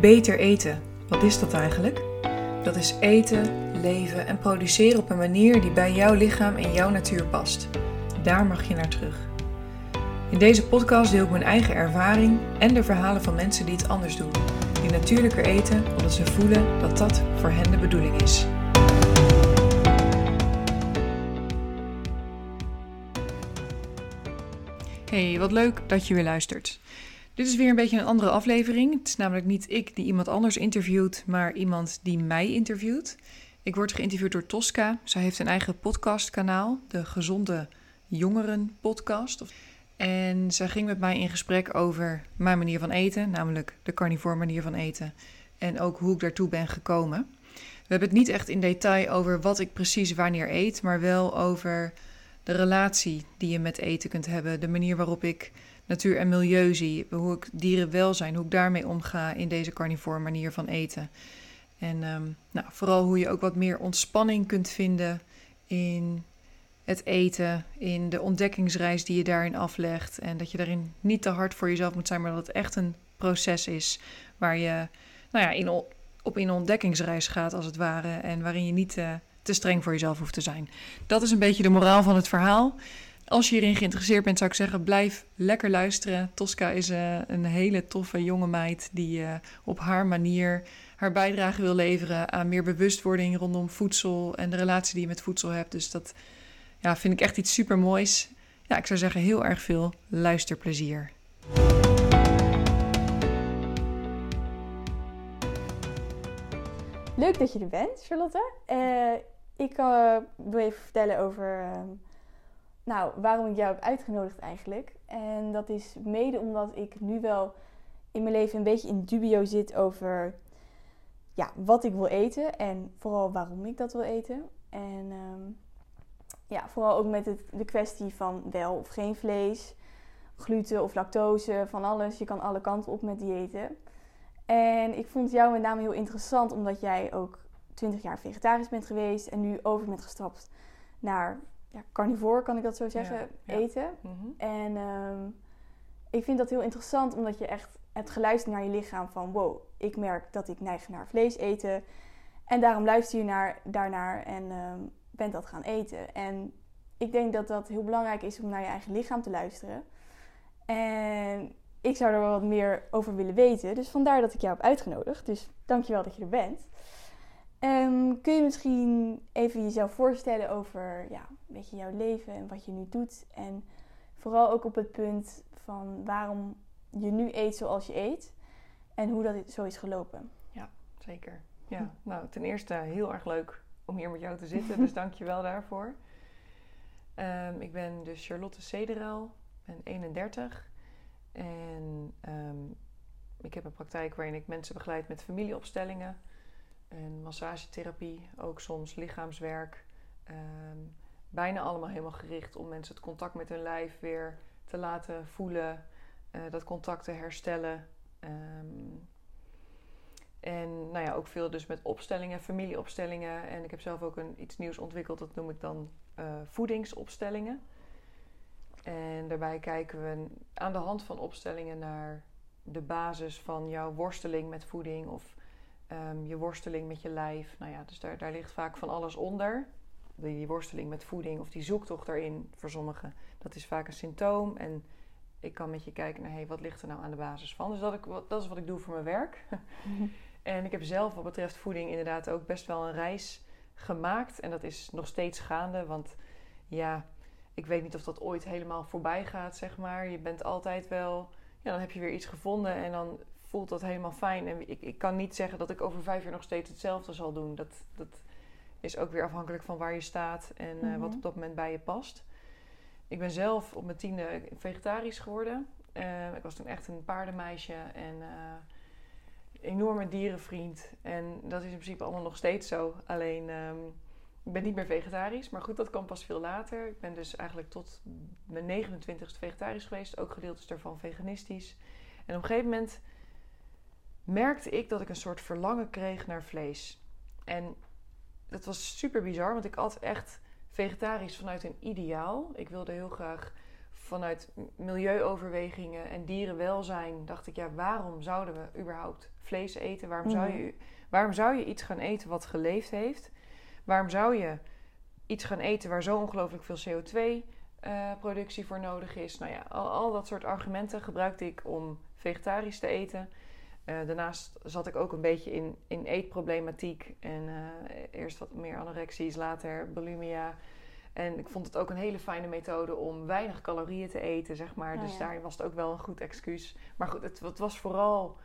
Beter eten, wat is dat eigenlijk? Dat is eten, leven en produceren op een manier die bij jouw lichaam en jouw natuur past. Daar mag je naar terug. In deze podcast deel ik mijn eigen ervaring en de verhalen van mensen die het anders doen. Die natuurlijker eten omdat ze voelen dat dat voor hen de bedoeling is. Hey, wat leuk dat je weer luistert. Dit is weer een beetje een andere aflevering. Het is namelijk niet ik die iemand anders interviewt, maar iemand die mij interviewt. Ik word geïnterviewd door Tosca. Zij heeft een eigen podcastkanaal, de Gezonde Jongeren Podcast. En zij ging met mij in gesprek over mijn manier van eten, namelijk de carnivore manier van eten. En ook hoe ik daartoe ben gekomen. We hebben het niet echt in detail over wat ik precies wanneer eet, maar wel over de relatie die je met eten kunt hebben. De manier waarop ik natuur en milieu zie. Hoe ik dierenwelzijn, hoe ik daarmee omga in deze carnivore manier van eten. En ehm, nou, vooral hoe je ook wat meer ontspanning kunt vinden in het eten, in de ontdekkingsreis die je daarin aflegt. En dat je daarin niet te hard voor jezelf moet zijn, maar dat het echt een proces is waar je nou ja, in, op in ontdekkingsreis gaat, als het ware. En waarin je niet te, te streng voor jezelf hoeft te zijn. Dat is een beetje de moraal van het verhaal. Als je hierin geïnteresseerd bent, zou ik zeggen, blijf lekker luisteren. Tosca is uh, een hele toffe jonge meid die uh, op haar manier haar bijdrage wil leveren aan meer bewustwording rondom voedsel en de relatie die je met voedsel hebt. Dus dat ja, vind ik echt iets super moois. Ja, ik zou zeggen heel erg veel luisterplezier. Leuk dat je er bent, Charlotte. Uh, ik wil even vertellen over ehm, nou, waarom ik jou heb uitgenodigd eigenlijk. En dat is mede omdat ik nu wel in mijn leven een beetje in dubio zit over ja, wat ik wil eten en vooral waarom ik dat wil eten. En um, ja, vooral ook met het, de kwestie van wel of geen vlees, gluten of lactose, van alles. Je kan alle kanten op met diëten. En ik vond jou met name heel interessant omdat jij ook 20 jaar vegetarisch bent geweest en nu over bent gestapt naar ja, carnivore, kan ik dat zo zeggen, eten. Mhm. En um, ik vind dat heel interessant omdat je echt hebt geluisterd naar je lichaam van wow, ik merk dat ik neig naar vlees eten. En daarom luister je naar, daarnaar en um, bent dat gaan eten. En ik denk dat dat heel belangrijk is om naar je eigen lichaam te luisteren. En ik zou er wel wat meer over willen weten. Dus vandaar dat ik jou heb uitgenodigd. Dus dankjewel dat je er bent. Um, kun je misschien even jezelf voorstellen over ja, een beetje jouw leven en wat je nu doet? En vooral ook op het punt van waarom je nu eet zoals je eet en hoe dat zo is gelopen. Ja, zeker. Ja, nou ten eerste heel erg leuk om hier met jou te zitten, dus dank je wel daarvoor. Um, ik ben dus Charlotte Cederel, ben 31 en um, ik heb een praktijk waarin ik mensen begeleid met familieopstellingen en massagetherapie, ook soms lichaamswerk. Um, bijna allemaal helemaal gericht om mensen het contact met hun lijf weer te laten voelen, uh, dat contact te herstellen. Um, en nou ja, ook veel dus met opstellingen, familieopstellingen. En ik heb zelf ook een, iets nieuws ontwikkeld, dat noem ik dan uh, voedingsopstellingen. En daarbij kijken we aan de hand van opstellingen naar de basis van jouw worsteling met voeding of um, je worsteling met je lijf. Nou ja, dus daar, daar ligt vaak van alles onder. Die, worsteling met voeding of die zoektocht daarin voor sommigen, dat is vaak een symptoom. En ik kan met je kijken naar, hey, wat ligt er nou aan de basis van? Dus dat, ik, dat is wat ik doe voor mijn werk. En ik heb zelf wat betreft voeding inderdaad ook best wel een reis gemaakt. En dat is nog steeds gaande, want ja, ik weet niet of dat ooit helemaal voorbij gaat, zeg maar. Je bent altijd wel, ja, dan heb je weer iets gevonden en dan voelt dat helemaal fijn. En ik, ik kan niet zeggen dat ik over vijf jaar nog steeds hetzelfde zal doen. Dat, dat is ook weer afhankelijk van waar je staat en uh, wat op dat moment bij je past. Ik ben zelf op mijn tiende vegetarisch geworden. Uh, ik was toen echt een paardenmeisje en uh, enorme dierenvriend. En dat is in principe allemaal nog steeds zo. Alleen um, ik ben niet meer vegetarisch. Maar goed, dat kwam pas veel later. Ik ben dus eigenlijk tot mijn 29ste vegetarisch geweest. Ook gedeeltes daarvan veganistisch. En op een gegeven moment merkte ik dat ik een soort verlangen kreeg naar vlees. En dat was super bizar, want ik at echt vegetarisch vanuit een ideaal. Ik wilde heel graag vanuit milieuoverwegingen en dierenwelzijn dacht ik, ja, waarom zouden we überhaupt vlees eten? Waarom, zou, Mhm. je, waarom zou je iets gaan eten wat geleefd heeft? Waarom zou je iets gaan eten waar zo ongelooflijk veel CO2-productie voor nodig is? Nou ja, al, al dat soort argumenten gebruikte ik om vegetarisch te eten. Eh, daarnaast zat ik ook een beetje in, in eetproblematiek. En eh, eerst wat meer anorexies, later bulimia. En ik vond het ook een hele fijne methode om weinig calorieën te eten, zeg maar. Oh dus ja. daar was het ook wel een goed excuus. Maar goed, het, het was vooral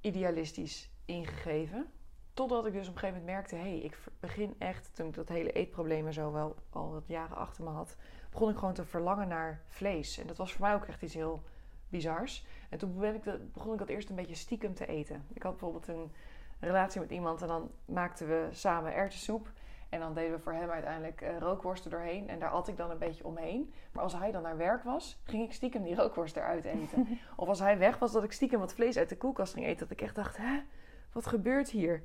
idealistisch ingegeven. Totdat ik dus op een gegeven moment merkte... hé, hey, ik begin echt, toen ik dat hele eetprobleem en zo wel al wat jaren achter me had... begon ik gewoon te verlangen naar vlees. En dat was voor mij ook echt iets heel bizars. En toen ben ik dat, begon ik dat eerst een beetje stiekem te eten. Ik had bijvoorbeeld een relatie met iemand... en dan maakten we samen erwtensoep... En dan deden we voor hem uiteindelijk eh, rookworsten doorheen. En daar at ik dan een beetje omheen. Maar als hij dan naar werk was, ging ik stiekem die rookworst eruit eten. of als hij weg was, dat ik stiekem wat vlees uit de koelkast ging eten. Dat ik echt dacht, hè, wat gebeurt hier?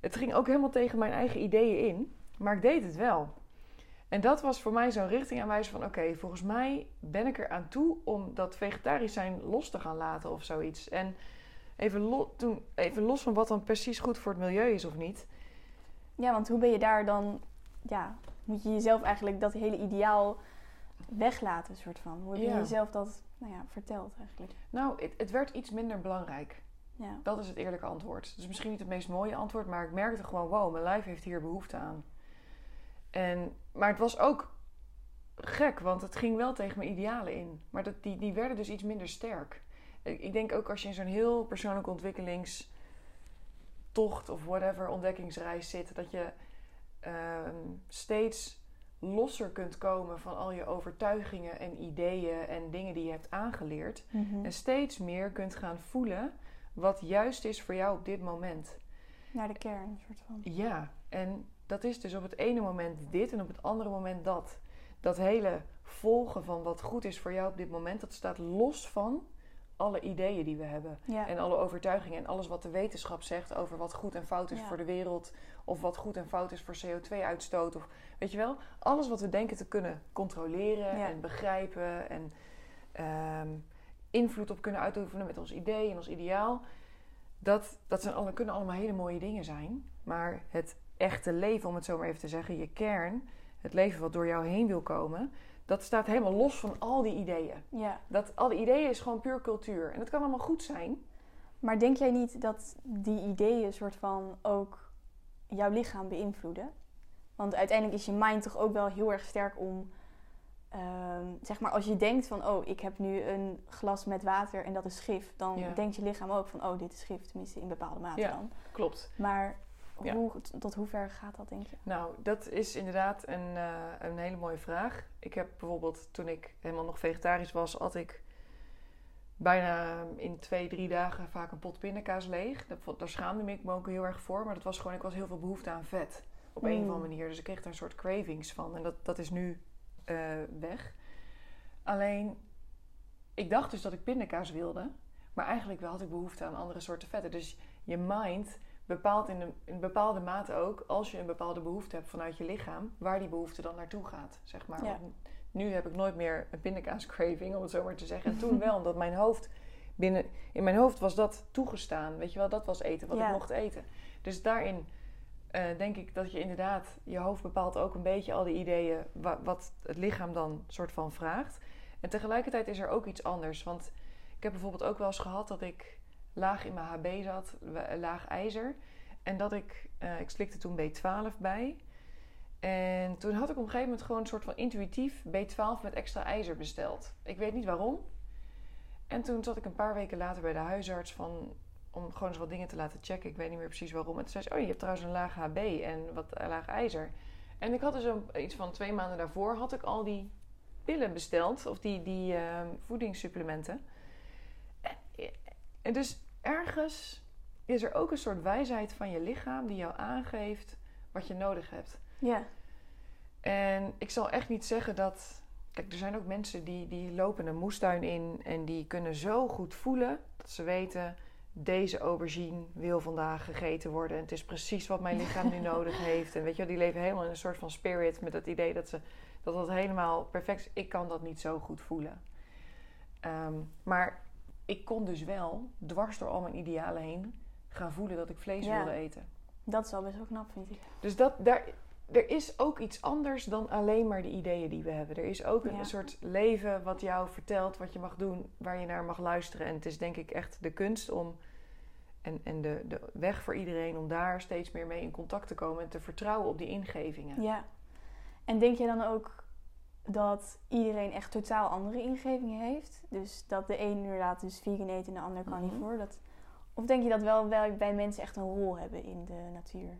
Het ging ook helemaal tegen mijn eigen ideeën in. Maar ik deed het wel. En dat was voor mij zo'n richting aanwijzen van... oké, volgens mij ben ik er aan toe om dat vegetarisch zijn los te gaan laten of zoiets. En even, lo- toen, even los van wat dan precies goed voor het milieu is of niet... Ja, want hoe ben je daar dan... Ja, moet je jezelf eigenlijk dat hele ideaal weglaten, soort van. Hoe heb je Ja. jezelf dat nou ja, verteld eigenlijk? Nou, het, het werd iets minder belangrijk. Ja. Dat is het eerlijke antwoord. Dus misschien niet het meest mooie antwoord, maar ik merkte gewoon: wow, mijn lijf heeft hier behoefte aan. En, maar het was ook gek, want het ging wel tegen mijn idealen in. Maar dat, die, die werden dus iets minder sterk. Ik, denk ook als je in zo'n heel persoonlijke ontwikkelingstocht of whatever ontdekkingsreis zit, dat je ehm, steeds losser kunt komen van al je overtuigingen en ideeën en dingen die je hebt aangeleerd. Mhm. En steeds meer kunt gaan voelen wat juist is voor jou op dit moment. Naar de kern, soort van. Ja, en dat is dus op het ene moment dit en op het andere moment dat. Dat hele volgen van wat goed is voor jou op dit moment, dat staat los van alle ideeën die we hebben. Ja. En alle overtuigingen en alles wat de wetenschap zegt over wat goed en fout is Ja. voor de wereld. Of wat goed en fout is voor CO2-uitstoot. Of weet je wel, alles wat we denken te kunnen controleren Ja. en begrijpen. En ehm, invloed op kunnen uitoefenen met ons idee en ons ideaal. Dat, dat zijn alle, kunnen allemaal hele mooie dingen zijn. Maar het echte leven, om het zo maar even te zeggen, je kern, het leven wat door jou heen wil komen, dat staat helemaal los van al die ideeën. ja. Dat, al die ideeën is gewoon puur cultuur. En dat kan allemaal goed zijn. Maar denk jij niet dat die ideeën soort van ook jouw lichaam beïnvloeden? Want uiteindelijk is je mind toch ook wel heel erg sterk om... ehm, zeg maar, als je denkt van... Oh, ik heb nu een glas met water en dat is gif. Dan Ja. denkt je lichaam ook van... Oh, dit is gif. Tenminste, in bepaalde mate Ja. dan. Klopt. Maar Ja. hoe, tot hoe ver gaat dat, denk je? Nou, dat is inderdaad een, eh, een hele mooie vraag. Ik heb bijvoorbeeld, toen ik helemaal nog vegetarisch was, had ik bijna in twee, drie dagen vaak een pot pindakaas leeg. Dat, daar schaamde ik me ook heel erg voor. Maar dat was gewoon, ik was heel veel behoefte aan vet. Op een of Mm. andere manier. Dus ik kreeg daar een soort cravings van. En dat, dat is nu eh, weg. Alleen, ik dacht dus dat ik pindakaas wilde. Maar eigenlijk wel had ik behoefte aan andere soorten vetten. Dus je mind bepaalt in een, in bepaalde mate ook, als je een bepaalde behoefte hebt vanuit je lichaam, waar die behoefte dan naartoe gaat. Zeg maar. Ja. Nu heb ik nooit meer een pindakaas craving, om het zo maar te zeggen. En toen wel, omdat mijn hoofd binnen, in mijn hoofd was dat toegestaan. Weet je wel, dat was eten wat Ja. ik mocht eten. Dus daarin eh, denk ik dat je inderdaad, je hoofd bepaalt ook een beetje al die ideeën wa- wat het lichaam dan soort van vraagt. En tegelijkertijd is er ook iets anders. Want ik heb bijvoorbeeld ook wel eens gehad dat ik laag in mijn HB zat, laag ijzer. En dat ik, eh, ik slikte toen B12 bij. En toen had ik op een gegeven moment gewoon een soort van intuïtief B12 met extra ijzer besteld. Ik weet niet waarom. En toen zat ik een paar weken later bij de huisarts van, om gewoon eens wat dingen te laten checken. Ik weet niet meer precies waarom. En toen zei ze, oh je hebt trouwens een laag HB en wat eh, laag ijzer. En ik had dus iets van twee maanden daarvoor had ik al die pillen besteld. Of die, die eh, voedingssupplementen. En, en dus ergens is er ook een soort wijsheid van je lichaam die jou aangeeft wat je nodig hebt. Ja. En ik zal echt niet zeggen dat. Kijk, er zijn ook mensen die, die lopen een moestuin in en die kunnen zo goed voelen dat ze weten. Deze aubergine wil vandaag gegeten worden. En het is precies wat mijn lichaam nu nodig heeft. En weet je wel, die leven helemaal in een soort van spirit met het idee dat ze Dat dat helemaal perfect is. Ik kan dat niet zo goed voelen. Ehm, maar ik kon dus wel, dwars door al mijn idealen heen, gaan voelen dat ik vlees Ja. wilde eten. Dat is wel best wel knap, vind ik. Dus dat, daar, er is ook iets anders dan alleen maar de ideeën die we hebben. Er is ook een, Ja. een soort leven wat jou vertelt wat je mag doen, waar je naar mag luisteren. En het is denk ik echt de kunst om, en, en de, de weg voor iedereen om daar steeds meer mee in contact te komen en te vertrouwen op die ingevingen. Ja. En denk je dan ook dat iedereen echt totaal andere ingevingen heeft? Dus dat de een inderdaad dus vegan eet en de ander Mhm. carnivore? Dat, of denk je dat wel, wel bij mensen echt een rol hebben in de natuur?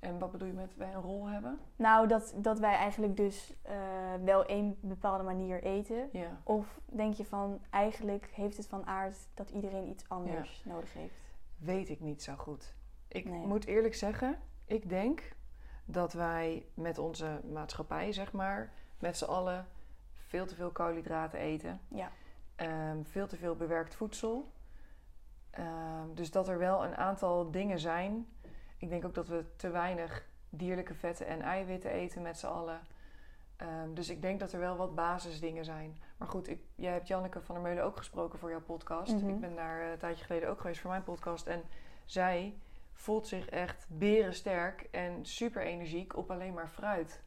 En wat bedoel je met wij een rol hebben? Nou, dat, dat wij eigenlijk dus eh, wel één bepaalde manier eten. Ja. Of denk je van eigenlijk heeft het van aard dat iedereen iets anders nodig heeft? Weet ik niet zo goed. Ik Nee. moet eerlijk zeggen, ik denk dat wij met onze maatschappij, zeg maar, met z'n allen veel te veel koolhydraten eten. Ja. Ehm, veel te veel bewerkt voedsel. Ehm, dus dat er wel een aantal dingen zijn. Ik denk ook dat we te weinig dierlijke vetten en eiwitten eten met z'n allen. Ehm, dus ik denk dat er wel wat basisdingen zijn. Maar goed, ik, jij hebt Janneke van der Meulen ook gesproken voor jouw podcast. Mhm. Ik ben daar eh, een tijdje geleden ook geweest voor mijn podcast. En zij voelt zich echt berensterk en super energiek op alleen maar fruit.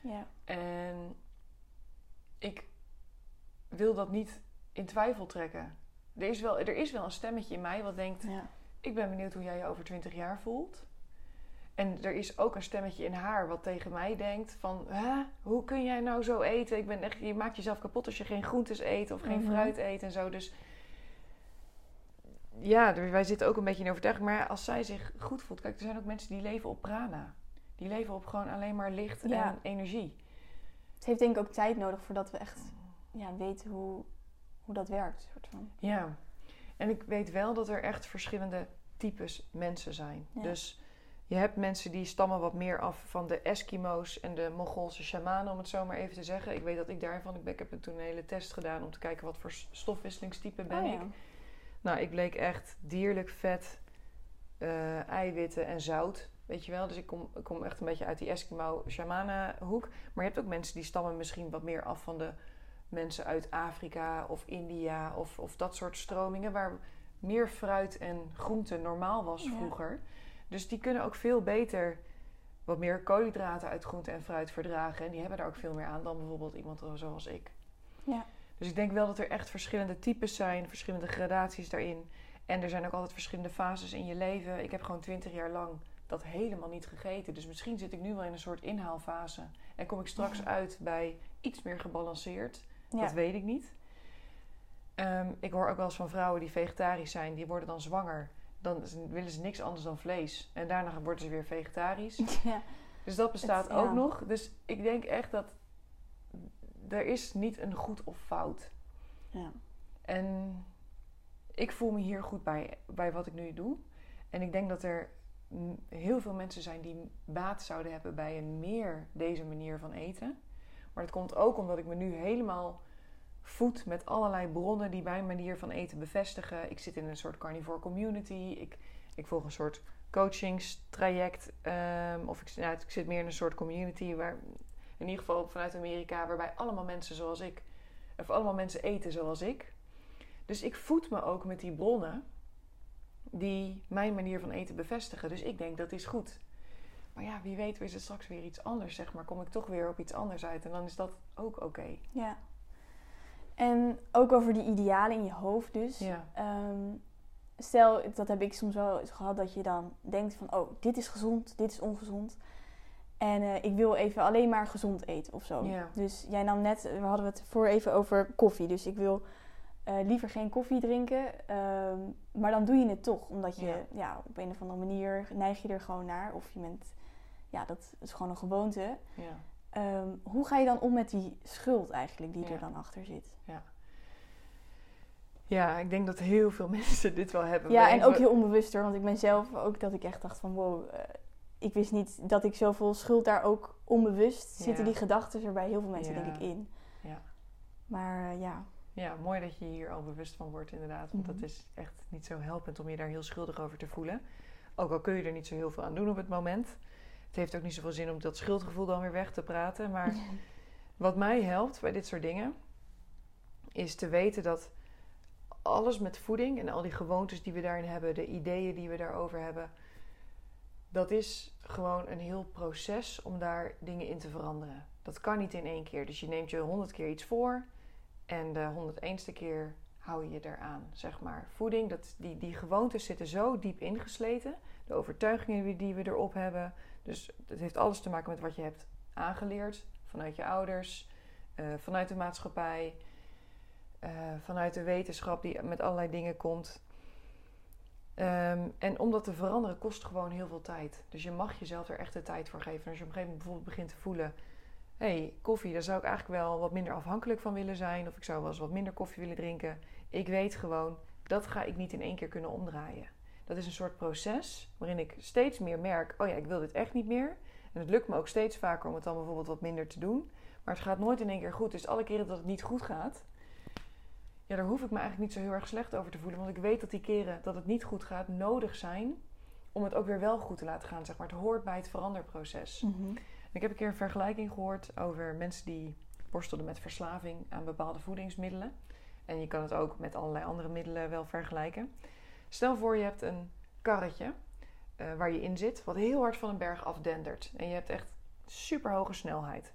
Ja. En ik wil dat niet in twijfel trekken. Er is, wel, er is wel een stemmetje in mij wat denkt: ja. ik ben benieuwd hoe jij je over 20 jaar voelt. En er is ook een stemmetje in haar wat tegen mij denkt: van, Hè, hoe kun jij nou zo eten? Ik ben echt, je maakt jezelf kapot als je geen groentes eet of geen Mhm. fruit eet en zo. Dus ja, wij zitten ook een beetje in overtuiging. Maar als zij zich goed voelt, kijk, er zijn ook mensen die leven op prana. Die leven op gewoon alleen maar licht Ja. en energie. Het heeft denk ik ook tijd nodig voordat we echt ja, weten hoe, hoe dat werkt. Soort van. Ja, en ik weet wel dat er echt verschillende types mensen zijn. Ja. Dus je hebt mensen die stammen wat meer af van de Eskimo's en de Mongoolse shamanen, om het zo maar even te zeggen. Ik weet dat ik daarvan, ik, heb toen een hele test gedaan om te kijken wat voor stofwisselingstype ben Oh, ik. Nou, ik bleek echt dierlijk vet, eh, eiwitten en zout. Weet je wel, dus ik kom, ik kom echt een beetje uit die Eskimo-shamanen-hoek. Maar je hebt ook mensen die stammen misschien wat meer af van de mensen uit Afrika of India of, of dat soort stromingen. Waar meer fruit en groente normaal was Ja. vroeger. Dus die kunnen ook veel beter wat meer koolhydraten uit groente en fruit verdragen. En die hebben daar ook veel meer aan dan bijvoorbeeld iemand zoals ik. Ja. Dus ik denk wel dat er echt verschillende types zijn, verschillende gradaties daarin. En er zijn ook altijd verschillende fases in je leven. Ik heb gewoon twintig jaar lang dat helemaal niet gegeten. Dus misschien zit ik nu wel in een soort inhaalfase. En kom ik straks uit bij iets meer gebalanceerd. Ja. Dat weet ik niet. Ehm, ik hoor ook wel eens van vrouwen die vegetarisch zijn, die worden dan zwanger. Dan willen ze niks anders dan vlees. En daarna worden ze weer vegetarisch. ja. Dus dat bestaat Het- ja. ook nog. Dus ik denk echt dat er is niet een goed of fout. Ja. En ik voel me hier goed bij, bij wat ik nu doe. En ik denk dat er heel veel mensen zijn die baat zouden hebben bij een meer deze manier van eten. Maar dat komt ook omdat ik me nu helemaal voed met allerlei bronnen die mijn manier van eten bevestigen. Ik zit in een soort carnivore community. Ik, ik volg een soort coachingstraject. ehm, of ik, nou, ik zit meer in een soort community waar, in ieder geval vanuit Amerika, waarbij allemaal mensen zoals ik, of allemaal mensen eten zoals ik. Dus ik voed me ook met die bronnen die mijn manier van eten bevestigen. Dus ik denk dat is goed. Maar ja, wie weet is het straks weer iets anders, zeg maar. Kom ik toch weer op iets anders uit en dan is dat ook oké. ja. En ook over die idealen in je hoofd dus. Ja. Ehm, stel, dat heb ik soms wel eens gehad, dat je dan denkt van... Oh, dit is gezond, dit is ongezond. En eh, ik wil even alleen maar gezond eten of zo. Ja. Dus jij nam net, we hadden het voor even over koffie. Dus ik wil eh, liever geen koffie drinken. ehm, maar dan doe je het toch. Omdat je Ja. ja. op een of andere manier neig je er gewoon naar. Of je bent, ja, dat is gewoon een gewoonte. Ja. Ehm, hoe ga je dan om met die schuld eigenlijk die Ja. er dan achter zit? ja, ik denk dat heel veel mensen dit wel hebben. Ja, en ook heel onbewust hoor. Want ik ben zelf ook dat ik echt dacht van wow, eh, ik wist niet dat ik zoveel schuld daar ook onbewust Ja. zitten die gedachten er bij heel veel mensen Ja. denk ik in. Ja. Maar eh, ja, Ja, mooi dat je hier al bewust van wordt inderdaad. Want Mhm. dat is echt niet zo helpend om je daar heel schuldig over te voelen. Ook al kun je er niet zo heel veel aan doen op het moment. Het heeft ook niet zoveel zin om dat schuldgevoel dan weer weg te praten. Maar Wat mij helpt bij dit soort dingen, is te weten dat alles met voeding en al die gewoontes die we daarin hebben, de ideeën die we daarover hebben, dat is gewoon een heel proces om daar dingen in te veranderen. Dat kan niet in één keer. Dus je neemt je honderd keer iets voor en de 101ste keer hou je je eraan, zeg maar. Voeding, dat, die, die gewoontes zitten zo diep ingesleten. De overtuigingen die we erop hebben. Dus het heeft alles te maken met wat je hebt aangeleerd vanuit je ouders, uh, vanuit de maatschappij, uh, vanuit de wetenschap die met allerlei dingen komt. Um, en om dat te veranderen kost gewoon heel veel tijd. Dus je mag jezelf er echt de tijd voor geven. als je op een gegeven moment bijvoorbeeld begint te voelen: hey, koffie, daar zou ik eigenlijk wel wat minder afhankelijk van willen zijn. Of ik zou wel eens wat minder koffie willen drinken. Ik weet gewoon, dat ga ik niet in één keer kunnen omdraaien. Dat is een soort proces waarin ik steeds meer merk: oh ja, ik wil dit echt niet meer. En het lukt me ook steeds vaker om het dan bijvoorbeeld wat minder te doen. Maar het gaat nooit in één keer goed. Dus alle keren dat het niet goed gaat, ja, daar hoef ik me eigenlijk niet zo heel erg slecht over te voelen. Want ik weet dat die keren dat het niet goed gaat nodig zijn om het ook weer wel goed te laten gaan. Zeg maar. Het hoort bij het veranderproces. Mm Ik heb een keer een vergelijking gehoord over mensen die worstelden met verslaving aan bepaalde voedingsmiddelen. En je kan het ook met allerlei andere middelen wel vergelijken. Stel voor je hebt een karretje uh, waar je in zit, wat heel hard van een berg afdendert. En je hebt echt super hoge snelheid.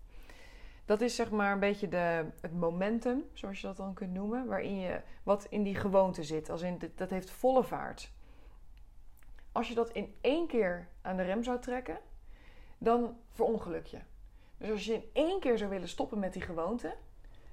Dat is zeg maar een beetje de, het momentum, zoals je dat dan kunt noemen, waarin je wat in die gewoonte zit. Als in, dat heeft volle vaart. Als je dat in één keer aan de rem zou trekken, dan verongeluk je. Dus als je in één keer zou willen stoppen met die gewoonte,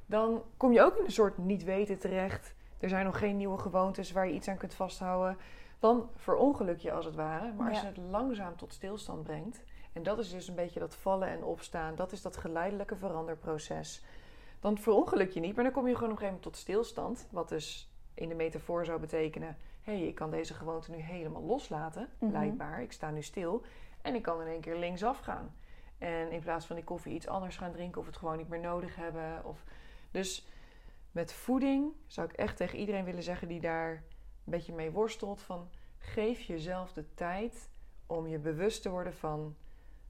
dan kom je ook in een soort niet weten terecht. Er zijn nog geen nieuwe gewoontes waar je iets aan kunt vasthouden. Dan verongeluk je als het ware. Maar als je het langzaam tot stilstand brengt, en dat is dus een beetje dat vallen en opstaan. Dat is dat geleidelijke veranderproces. Dan verongeluk je niet, maar dan kom je gewoon op een gegeven moment tot stilstand. Wat dus in de metafoor zou betekenen: hé, hey, ik kan deze gewoonte nu helemaal loslaten, mm blijkbaar. Ik sta nu stil en ik kan in één keer linksaf gaan. En in plaats van die koffie iets anders gaan drinken of het gewoon niet meer nodig hebben. Of... Dus met voeding zou ik echt tegen iedereen willen zeggen die daar een beetje mee worstelt: van geef jezelf de tijd om je bewust te worden van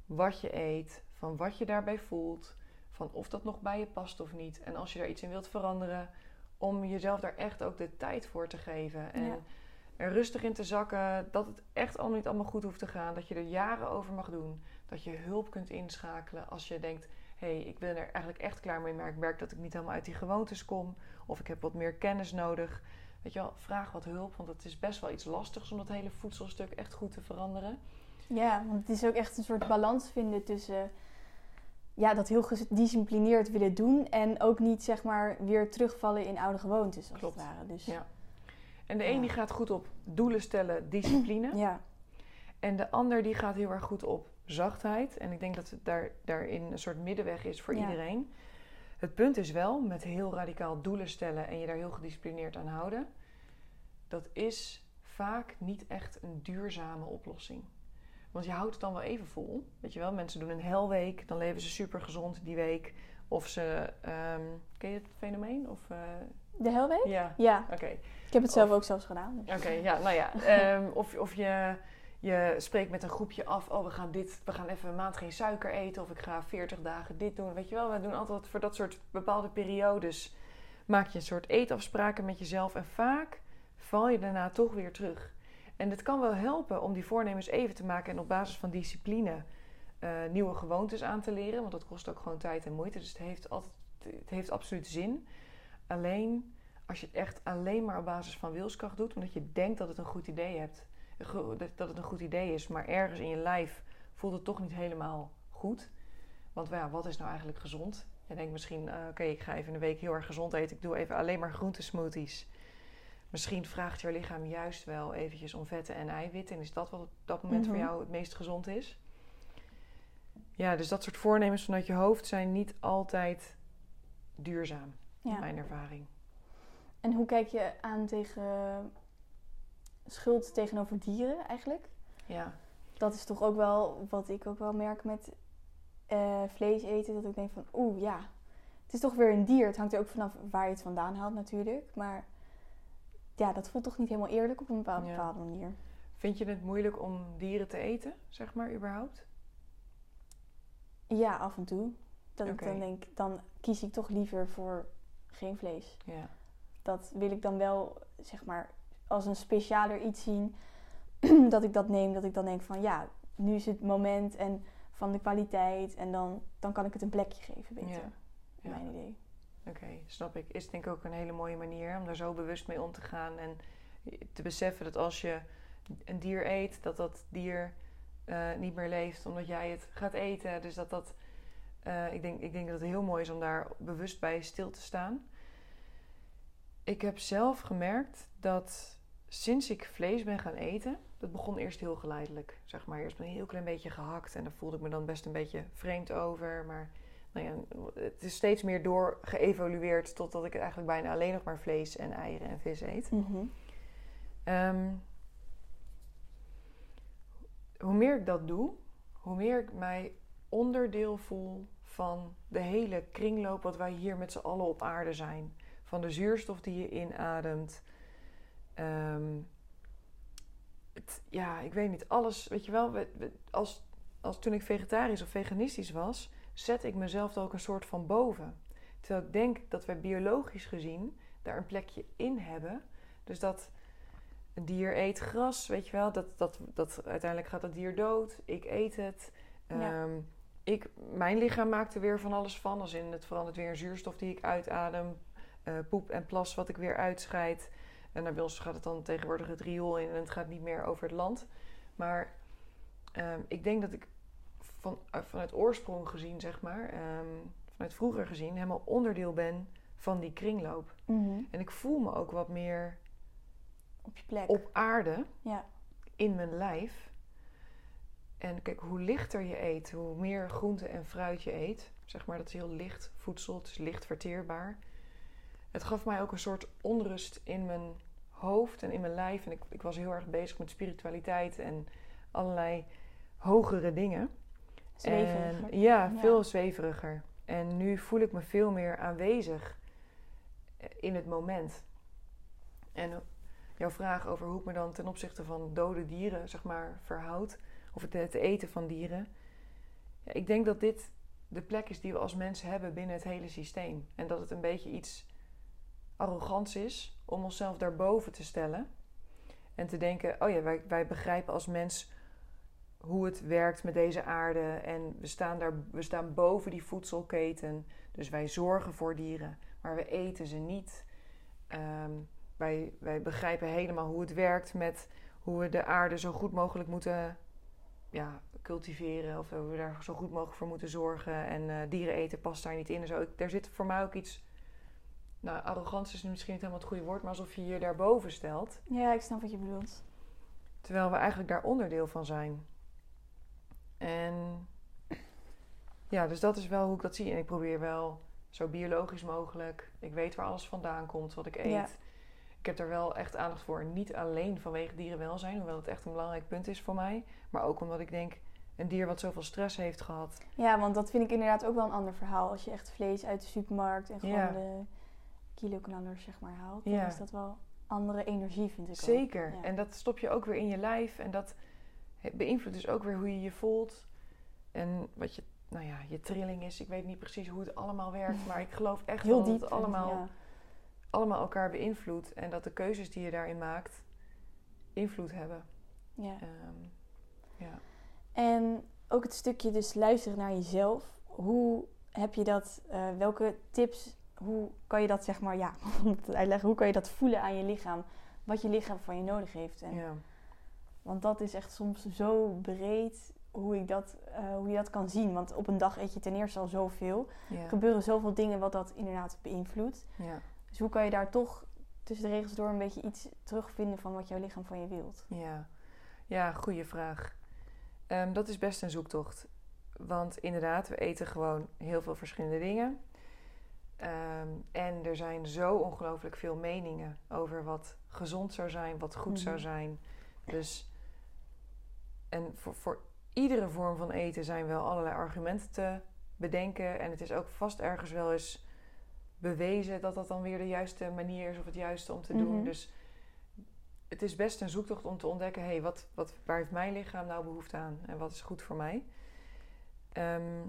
wat je eet, van wat je daarbij voelt, van of dat nog bij je past of niet. En als je daar iets in wilt veranderen, om jezelf daar echt ook de tijd voor te geven. En er rustig in te zakken, dat het echt allemaal niet allemaal goed hoeft te gaan. Dat je er jaren over mag doen. Dat je hulp kunt inschakelen als je denkt: hé, hey, ik ben er eigenlijk echt klaar mee, maar ik merk dat ik niet helemaal uit die gewoontes kom. Of ik heb wat meer kennis nodig. Weet je wel, vraag wat hulp, want het is best wel iets lastigs om dat hele voedselstuk echt goed te veranderen. Ja, want het is ook echt een soort balans vinden tussen ja, dat heel gedisciplineerd willen doen en ook niet zeg maar weer terugvallen in oude gewoontes als Klopt. het ware. Dus, ja. En de een die gaat goed op doelen stellen, discipline. ja. En de ander die gaat heel erg goed op zachtheid. En ik denk dat het daar, daarin een soort middenweg is voor iedereen. Het punt is wel, met heel radicaal doelen stellen en je daar heel gedisciplineerd aan houden, dat is vaak niet echt een duurzame oplossing. Want je houdt het dan wel even vol. Weet je wel, mensen doen een helweek, dan leven ze super gezond die week. Of ze. Um, ken je het fenomeen? Of, uh... De helweek? Ja. ja. Oké. Ik heb het zelf ook zelfs gedaan. Dus. Oké, ja, nou ja. um, of, of je, je spreekt met een groepje af. Oh, we gaan dit, we gaan even een maand geen suiker eten. Of ik ga 40 dagen dit doen. Weet je wel, we doen altijd voor dat soort bepaalde periodes. Maak je een soort eetafspraken met jezelf. En vaak val je daarna toch weer terug. En het kan wel helpen om die voornemens even te maken en op basis van discipline uh, nieuwe gewoontes aan te leren. Want dat kost ook gewoon tijd en moeite. Dus het heeft, altijd, het heeft absoluut zin. Alleen als je het echt alleen maar op basis van wilskracht doet, omdat je denkt dat het een goed idee hebt, dat het een goed idee is, maar ergens in je lijf voelt het toch niet helemaal goed. Want ja, wat is nou eigenlijk gezond? Je denkt misschien, uh, oké, ik ga even een week heel erg gezond eten. Ik doe even alleen maar groentesmoothies. Misschien vraagt jouw lichaam juist wel eventjes om vetten en eiwitten. En is dat wat op dat moment voor mhm. jou het meest gezond is? Ja, dus dat soort voornemens vanuit je hoofd zijn niet altijd duurzaam, in mijn ervaring. En hoe kijk je aan tegen schuld tegenover dieren eigenlijk? Ja. Dat is toch ook wel wat ik ook wel merk met uh, vlees eten. Dat ik denk van, oeh ja, het is toch weer een dier. Het hangt er ook vanaf waar je het vandaan haalt natuurlijk. Maar ja, dat voelt toch niet helemaal eerlijk op een bepaalde, bepaalde manier. Vind je het moeilijk om dieren te eten, zeg maar, überhaupt? Ja, af en toe. Dat ik dan denk, dan kies ik toch liever voor geen vlees. Ja. Dat wil ik dan wel, zeg maar, als een specialer iets zien. dat ik dat neem, dat ik dan denk van ja, nu is het moment en van de kwaliteit. En dan, dan kan ik het een plekje geven, beter. Ja. Ja. Mijn idee. Oké, snap ik. Is denk ik ook een hele mooie manier om daar zo bewust mee om te gaan. En te beseffen dat als je een dier eet, dat dat dier eh, niet meer leeft omdat jij het gaat eten. Dus dat dat. Eh, ik, denk, ik denk dat het heel mooi is om daar bewust bij stil te staan. Ik heb zelf gemerkt dat sinds ik vlees ben gaan eten, dat begon eerst heel geleidelijk. Zeg maar, eerst een heel klein beetje gehakt en daar voelde ik me dan best een beetje vreemd over. Maar nou ja, het is steeds meer door geëvolueerd totdat ik eigenlijk bijna alleen nog maar vlees en eieren en vis eet. Mhm. Ehm, hoe meer ik dat doe, hoe meer ik mij onderdeel voel van de hele kringloop wat wij hier met z'n allen op aarde zijn. Van de zuurstof die je inademt. Ehm, het, ja, ik weet niet, alles, weet je wel, we- we- als, als toen ik vegetarisch of veganistisch was, zet ik mezelf ook een soort van boven. Terwijl ik denk dat wij biologisch gezien daar een plekje in hebben. Dus dat een dier eet gras, weet je wel. Dat, dat, dat, uiteindelijk gaat dat dier dood. Ik eet het. Ja. Ik, mijn lichaam maakt er weer van alles van. Als in het verandert weer zuurstof die ik uitadem. eh, poep en plas wat ik weer uitscheid. En naar ons gaat het dan tegenwoordig het riool in. En het gaat niet meer over het land. Maar ehm, ik denk dat ik van, uit- vanuit oorsprong gezien, zeg maar... ehm, vanuit vroeger gezien, helemaal onderdeel ben van die kringloop. Mhm. En ik voel me ook wat meer Op je plek. op aarde Ja. in mijn lijf. En kijk, hoe lichter je eet, hoe meer groente en fruit je eet. Zeg maar, dat is heel licht voedsel, het is licht verteerbaar. Het gaf mij ook een soort onrust in mijn hoofd en in mijn lijf. En ik, ik was heel erg bezig met spiritualiteit en allerlei hogere dingen. Zweveriger. En, ja, Ja. veel zweveriger. En nu voel ik me veel meer aanwezig eh, in het moment. En jouw vraag over hoe ik me dan ten opzichte van dode dieren, zeg maar, verhoud. Of het, eten van dieren. Ja, ik denk dat dit de plek is die we als mens hebben binnen het hele systeem. En dat het een beetje iets arrogants is om onszelf daarboven te stellen. En te denken, oh ja, wij, wij begrijpen als mens hoe het werkt met deze aarde. En we staan, daar, we staan boven die voedselketen. Dus wij zorgen voor dieren, maar we eten ze niet. Ehm, wij, wij begrijpen helemaal hoe het werkt met hoe we de aarde zo goed mogelijk moeten ja, cultiveren. Of we daar zo goed mogelijk voor moeten zorgen. En eh, dieren eten past daar niet in. En zo. Ik- Daar zit voor mij ook iets... Nou, arrogantie is misschien niet helemaal het goede woord, maar alsof je je daarboven stelt. Ja, ik snap wat je bedoelt. Terwijl we eigenlijk daar onderdeel van zijn. En ja, dus dat is wel hoe ik dat zie. En ik probeer wel zo biologisch mogelijk. Ik weet waar alles vandaan komt, wat ik eet. Ja. Ik heb er wel echt aandacht voor. Niet alleen vanwege dierenwelzijn, hoewel het echt een belangrijk punt is voor mij. Maar ook omdat ik denk, een dier wat zoveel stress heeft gehad. Ja, want dat vind ik inderdaad ook wel een ander verhaal. Als je echt vlees uit de supermarkt en gewoon Ja. de kiloknallers zeg maar haalt. Dan Ja. is dat wel andere energie, vind ik ook. Zeker. Ja. En dat stop je ook weer in je lijf. En dat beïnvloedt dus ook weer hoe je je voelt. En wat je, nou ja, je trilling is. Ik weet niet precies hoe het allemaal werkt. Maar ik geloof echt Heel wel dat diep. het allemaal, Ja. Allemaal elkaar beïnvloedt. En dat de keuzes die je daarin maakt invloed hebben. ja. Ehm, ja. En ook het stukje dus luisteren naar jezelf. Hoe heb je dat, eh, welke tips, hoe kan je dat zeg maar, ja, uitleggen, hoe kan je dat voelen aan je lichaam? Wat je lichaam van je nodig heeft. En, ja. Want dat is echt soms zo breed hoe, ik dat, eh, hoe je dat kan zien. Want op een dag eet je ten eerste al zoveel. Er gebeuren zoveel dingen wat dat inderdaad beïnvloedt. Ja. Dus hoe kan je daar toch tussen de regels door een beetje iets terugvinden van wat jouw lichaam van je wilt? Ja, ja goede vraag. Ehm, dat is best een zoektocht. Want inderdaad, we eten gewoon heel veel verschillende dingen. Ehm, en er zijn zo ongelooflijk veel meningen over wat gezond zou zijn, wat goed zou Mhm. zijn. Dus, en voor, voor iedere vorm van eten zijn wel allerlei argumenten te bedenken. En het is ook vast ergens wel eens bewezen dat dat dan weer de juiste manier is of het juiste om te doen. Mhm. Dus het is best een zoektocht om te ontdekken: hé, hey, wat, wat, waar heeft mijn lichaam nou behoefte aan en wat is goed voor mij? Ehm,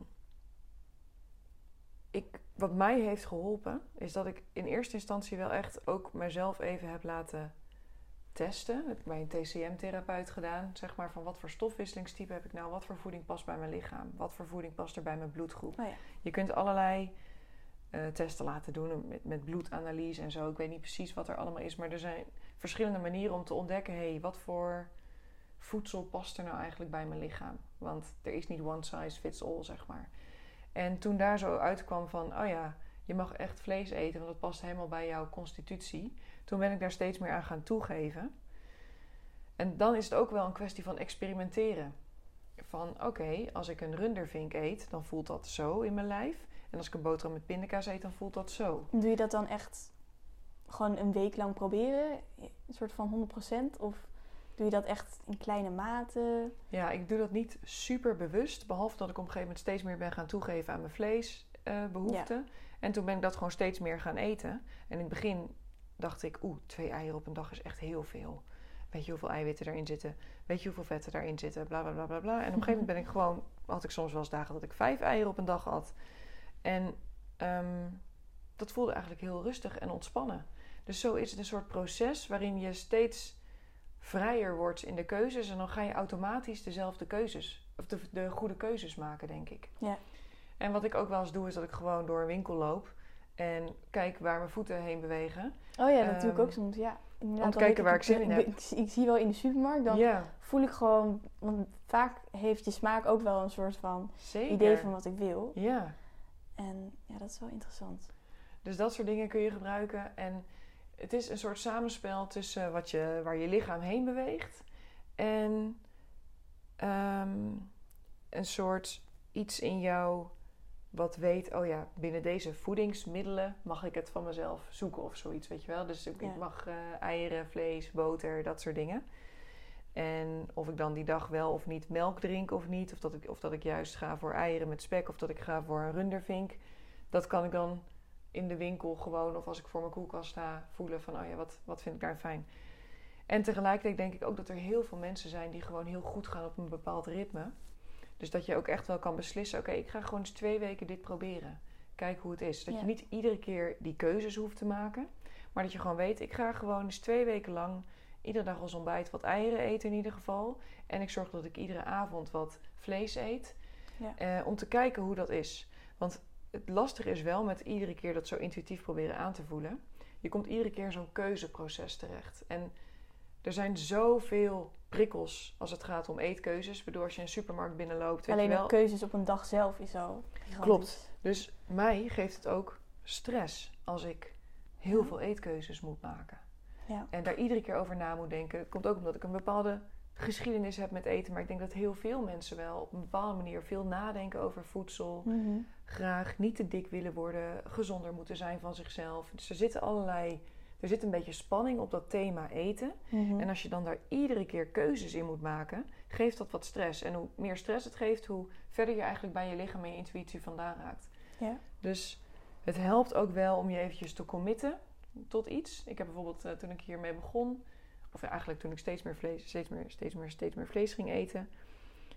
ik, wat mij heeft geholpen, is dat ik in eerste instantie wel echt ook mezelf even heb laten testen. Dat heb ik bij een TCM-therapeut gedaan. Zeg maar van wat voor stofwisselingstype heb ik nou? Wat voor voeding past bij mijn lichaam? Wat voor voeding past er bij mijn bloedgroep? Oh ja. Je kunt allerlei eh, testen laten doen met, met bloedanalyse en zo. Ik weet niet precies wat er allemaal is, maar er zijn verschillende manieren om te ontdekken: hé, hey, wat voor voedsel past er nou eigenlijk bij mijn lichaam? Want er is niet one size fits all, zeg maar. En toen daar zo uitkwam van: oh ja, je mag echt vlees eten, want dat past helemaal bij jouw constitutie. Toen ben ik daar steeds meer aan gaan toegeven. En dan is het ook wel een kwestie van experimenteren. Van oké, als ik een rundervink eet, dan voelt dat zo in mijn lijf. En als ik een boterham met pindakaas eet, dan voelt dat zo. Doe je dat dan echt gewoon een week lang proberen? Een soort van 100%? Of doe je dat echt in kleine mate? Ja, ik doe dat niet super bewust. Behalve dat ik op een gegeven moment steeds meer ben gaan toegeven aan mijn vleesbehoeften. en toen ben ik dat gewoon steeds meer gaan eten. En in het begin dacht ik, oeh, twee eieren op een dag is echt heel veel. Weet je hoeveel eiwitten erin zitten? Weet je hoeveel vetten daarin zitten? Bla bla bla bla bla. En op een gegeven moment ben ik gewoon, had ik soms wel eens dagen dat ik vijf eieren op een dag had. En ehm, dat voelde eigenlijk heel rustig en ontspannen. Dus zo is het een soort proces waarin je steeds vrijer wordt in de keuzes. En dan ga je automatisch dezelfde keuzes, of de, de goede keuzes maken, denk ik. Ja. En wat ik ook wel eens doe, is dat ik gewoon door een winkel loop en kijk waar mijn voeten heen bewegen. Oh ja, dat doe ik Ehm, ook soms. Ja, om te kijken waar ik zin ook, in heb. Ik, ik zie wel in de supermarkt, dan voel ik gewoon... Want vaak heeft je smaak ook wel een soort van zeker. idee van wat ik wil. Ja, En ja, dat is wel interessant. dus dat soort dingen kun je gebruiken. En het is een soort samenspel tussen wat je, waar je lichaam heen beweegt en ehm, een soort iets in jou wat weet, oh ja, binnen deze voedingsmiddelen mag ik het van mezelf zoeken of zoiets, weet je wel. Dus ik, Ja. mag eh, eieren, vlees, boter, dat soort dingen. En of ik dan die dag wel of niet melk drink of niet, of dat ik, of dat ik juist ga voor eieren met spek of dat ik ga voor een rundervink, dat kan ik dan in de winkel gewoon of als ik voor mijn koelkast sta voelen van, oh ja, wat, wat vind ik daar fijn. En tegelijkertijd denk ik ook dat er heel veel mensen zijn die gewoon heel goed gaan op een bepaald ritme. Dus dat je ook echt wel kan beslissen: oké, ik ga gewoon eens twee weken dit proberen. Kijk hoe het is. Dat Ja. je niet iedere keer die keuzes hoeft te maken. Maar dat je gewoon weet: ik ga gewoon eens twee weken lang iedere dag als ontbijt wat eieren eten in ieder geval. En ik zorg dat ik iedere avond wat vlees eet. Ja. Eh, om te kijken hoe dat is. Want het lastige is wel met iedere keer dat zo intuïtief proberen aan te voelen. Je komt iedere keer zo'n keuzeproces terecht. En er zijn zoveel prikkels als het gaat om eetkeuzes. Bedoel, als je een supermarkt binnenloopt, weet Alleen je wel. de keuzes op een dag zelf is al gigantisch. Klopt. Dus mij geeft het ook stress als ik heel veel eetkeuzes moet maken. Ja. En daar iedere keer over na moet denken. Komt ook omdat ik een bepaalde geschiedenis heb met eten. Maar ik denk dat heel veel mensen wel op een bepaalde manier veel nadenken over voedsel. Mhm. Graag niet te dik willen worden. Gezonder moeten zijn van zichzelf. Dus er zitten allerlei... Er zit een beetje spanning op dat thema eten. Mhm. En als je dan daar iedere keer keuzes in moet maken, geeft dat wat stress. En hoe meer stress het geeft, hoe verder je eigenlijk bij je lichaam en je intuïtie vandaan raakt. Ja. Dus het helpt ook wel om je eventjes te committen tot iets. Ik heb bijvoorbeeld eh, toen ik hiermee begon, of eigenlijk toen ik steeds meer vlees, steeds meer, steeds meer, steeds meer vlees ging eten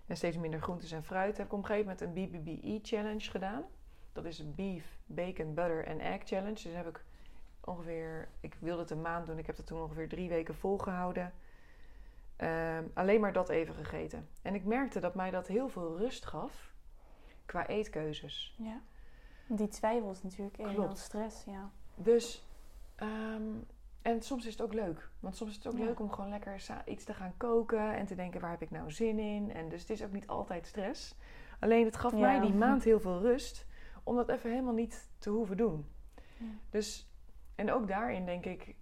en steeds minder groentes en fruit, heb ik op een gegeven moment een BBBE challenge gedaan. Dat is beef, bacon, butter en egg challenge. Dus heb ik ongeveer, ik wilde het een maand doen, ik heb het toen ongeveer drie weken volgehouden. Ehm, alleen maar dat even gegeten. En ik merkte dat mij dat heel veel rust gaf qua eetkeuzes. ja. Die twijfel is natuurlijk Klopt. stress, ja. Dus, ehm, en soms is het ook leuk. Want soms is het ook Ja. leuk om gewoon lekker iets te gaan koken en te denken, waar heb ik nou zin in? En dus het is ook niet altijd stress. Alleen het gaf Ja. mij die maand heel veel rust om dat even helemaal niet te hoeven doen. Ja. Dus, en ook daarin denk ik,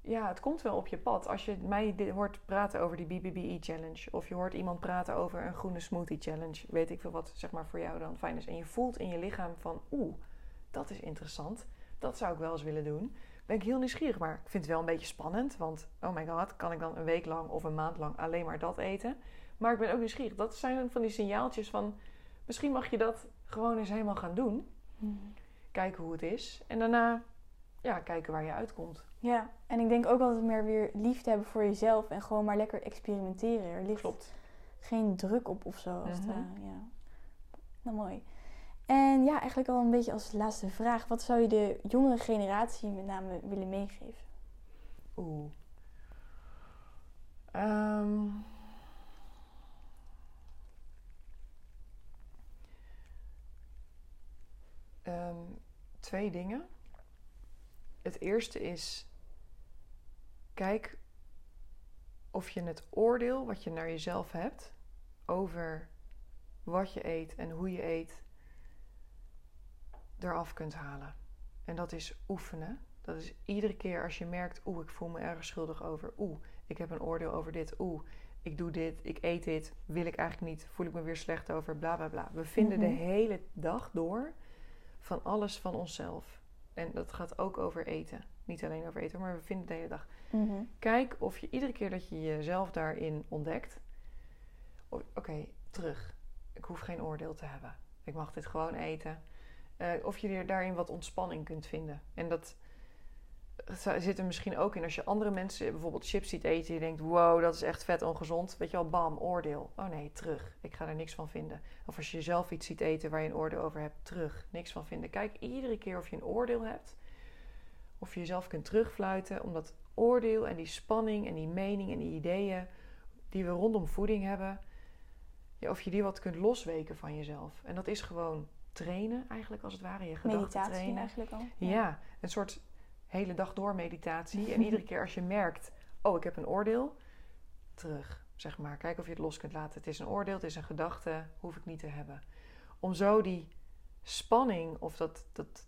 ja, het komt wel op je pad. Als je mij hoort praten over die BBBE challenge, of je hoort iemand praten over een groene smoothie challenge, weet ik veel wat zeg maar voor jou dan fijn is. En je voelt in je lichaam van, oeh, dat is interessant. Dat zou ik wel eens willen doen. Ben ik heel nieuwsgierig, maar ik vind het wel een beetje spannend. Want, oh my god, kan ik dan een week lang of een maand lang alleen maar dat eten? Maar ik ben ook nieuwsgierig. Dat zijn van die signaaltjes van, misschien mag je dat gewoon eens helemaal gaan doen. Mhm. Kijken hoe het is. En daarna, ja, kijken waar je uitkomt. Ja, en ik denk ook altijd meer weer liefde hebben voor jezelf en gewoon maar lekker experimenteren. Er ligt Klopt. geen druk op of zo. Als het Mhm. ja. Nou, mooi. En ja, eigenlijk al een beetje als laatste vraag. Wat zou je de jongere generatie met name willen meegeven? Oeh. Ehm. Ehm, twee dingen. Het eerste is: kijk of je het oordeel wat je naar jezelf hebt over wat je eet en hoe je eet, eraf kunt halen. En dat is oefenen. Dat is iedere keer als je merkt, oeh, ik voel me erg schuldig over. Oeh, ik heb een oordeel over dit. Oeh, ik doe dit, ik eet dit, wil ik eigenlijk niet, voel ik me weer slecht over, bla bla bla. We vinden de Mhm. hele dag door van alles van onszelf. En dat gaat ook over eten. Niet alleen over eten, maar we vinden de hele dag. Mhm. Kijk of je iedere keer dat je jezelf daarin ontdekt, oké, terug. Ik hoef geen oordeel te hebben. Ik mag dit gewoon eten. Eh, of je daarin wat ontspanning kunt vinden. En dat zit er misschien ook in als je andere mensen bijvoorbeeld chips ziet eten. Je denkt, wow, dat is echt vet ongezond. Weet je wel, bam, oordeel. Oh nee, terug. Ik ga er niks van vinden. Of als je zelf iets ziet eten waar je een oordeel over hebt, terug. Niks van vinden. Kijk iedere keer of je een oordeel hebt. Of je jezelf kunt terugfluiten. Omdat oordeel en die spanning en die mening en die ideeën die we rondom voeding hebben. Ja, of je die wat kunt losweken van jezelf. En dat is gewoon trainen eigenlijk als het ware. Je gedachten Meditatie trainen. eigenlijk al. Ja, een soort hele dag door meditatie. En iedere keer als je merkt, oh, ik heb een oordeel, terug, zeg maar. Kijk of je het los kunt laten. Het is een oordeel, het is een gedachte, hoef ik niet te hebben. Om zo die spanning of dat, dat,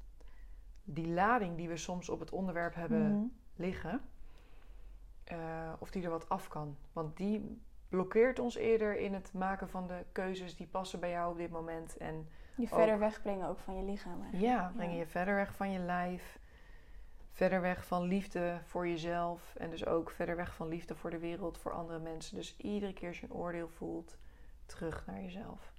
die lading die we soms op het onderwerp hebben Mhm. liggen, eh, of die er wat af kan. Want die blokkeert ons eerder in het maken van de keuzes die passen bij jou op dit moment. En Je Ook. verder wegbrengen ook van je lichaam. eigenlijk. ja, breng Ja. je verder weg van je lijf. Verder weg van liefde voor jezelf. En dus ook verder weg van liefde voor de wereld, voor andere mensen. Dus iedere keer als je een oordeel voelt, terug naar jezelf.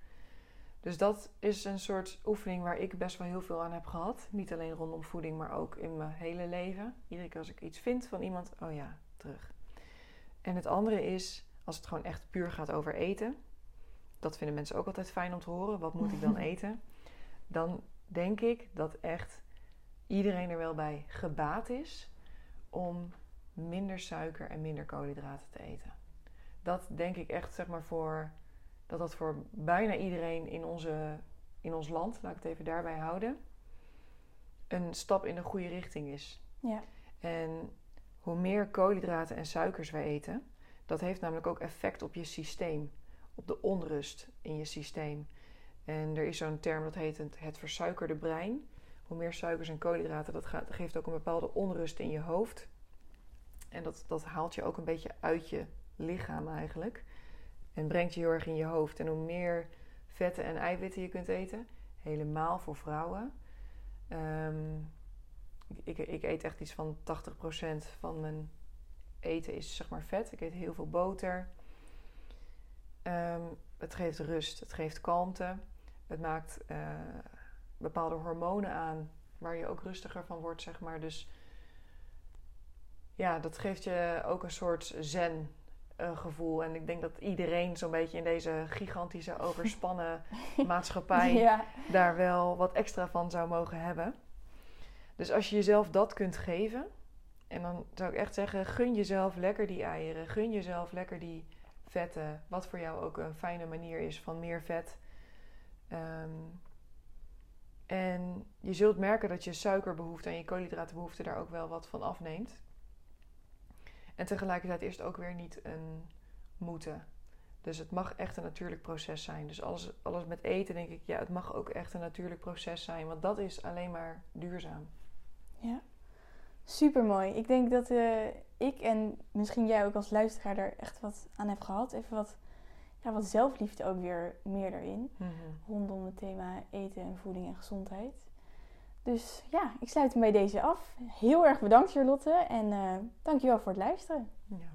Dus dat is een soort oefening waar ik best wel heel veel aan heb gehad. Niet alleen rondom voeding, maar ook in mijn hele leven. Iedere keer als ik iets vind van iemand, oh ja, terug. En het andere is, als het gewoon echt puur gaat over eten. Dat vinden mensen ook altijd fijn om te horen. Wat moet ik dan eten? Dan denk ik dat echt iedereen er wel bij gebaat is om minder suiker en minder koolhydraten te eten. Dat denk ik echt, zeg maar, voor dat dat voor bijna iedereen in, onze, in ons land, laat ik het even daarbij houden, een stap in de goede richting is. Ja. En hoe meer koolhydraten en suikers wij eten, dat heeft namelijk ook effect op je systeem, op de onrust in je systeem. En er is zo'n term dat heet het, het versuikerde brein. Hoe meer suikers en koolhydraten, dat geeft ook een bepaalde onrust in je hoofd. En dat, dat haalt je ook een beetje uit je lichaam eigenlijk. En brengt je heel erg in je hoofd. En hoe meer vetten en eiwitten je kunt eten, helemaal voor vrouwen. Ehm, ik, ik eet echt iets van 80% van mijn eten is zeg maar vet. Ik eet heel veel boter. Ehm, het geeft rust, het geeft kalmte. Het maakt eh, bepaalde hormonen aan waar je ook rustiger van wordt, zeg maar. Dus ja, dat geeft je ook een soort zen eh, gevoel. En ik denk dat iedereen zo'n beetje in deze gigantische overspannen maatschappij Ja. daar wel wat extra van zou mogen hebben. Dus als je jezelf dat kunt geven, en dan zou ik echt zeggen: gun jezelf lekker die eieren, gun jezelf lekker die wat voor jou ook een fijne manier is van meer vet. Ehm, en je zult merken dat je suikerbehoefte en je koolhydratenbehoefte daar ook wel wat van afneemt. En tegelijkertijd is het ook weer niet een moeten. Dus het mag echt een natuurlijk proces zijn. Dus alles, alles met eten denk ik, ja, het mag ook echt een natuurlijk proces zijn. Want dat is alleen maar duurzaam. Ja, super mooi. Ik denk dat eh, ik en misschien jij ook als luisteraar er echt wat aan hebt gehad. Even wat, ja, wat zelfliefde ook weer meer erin. Rondom het thema eten en voeding en gezondheid. Dus ja, ik sluit hem bij deze af. Heel erg bedankt Charlotte en eh dankjewel voor het luisteren.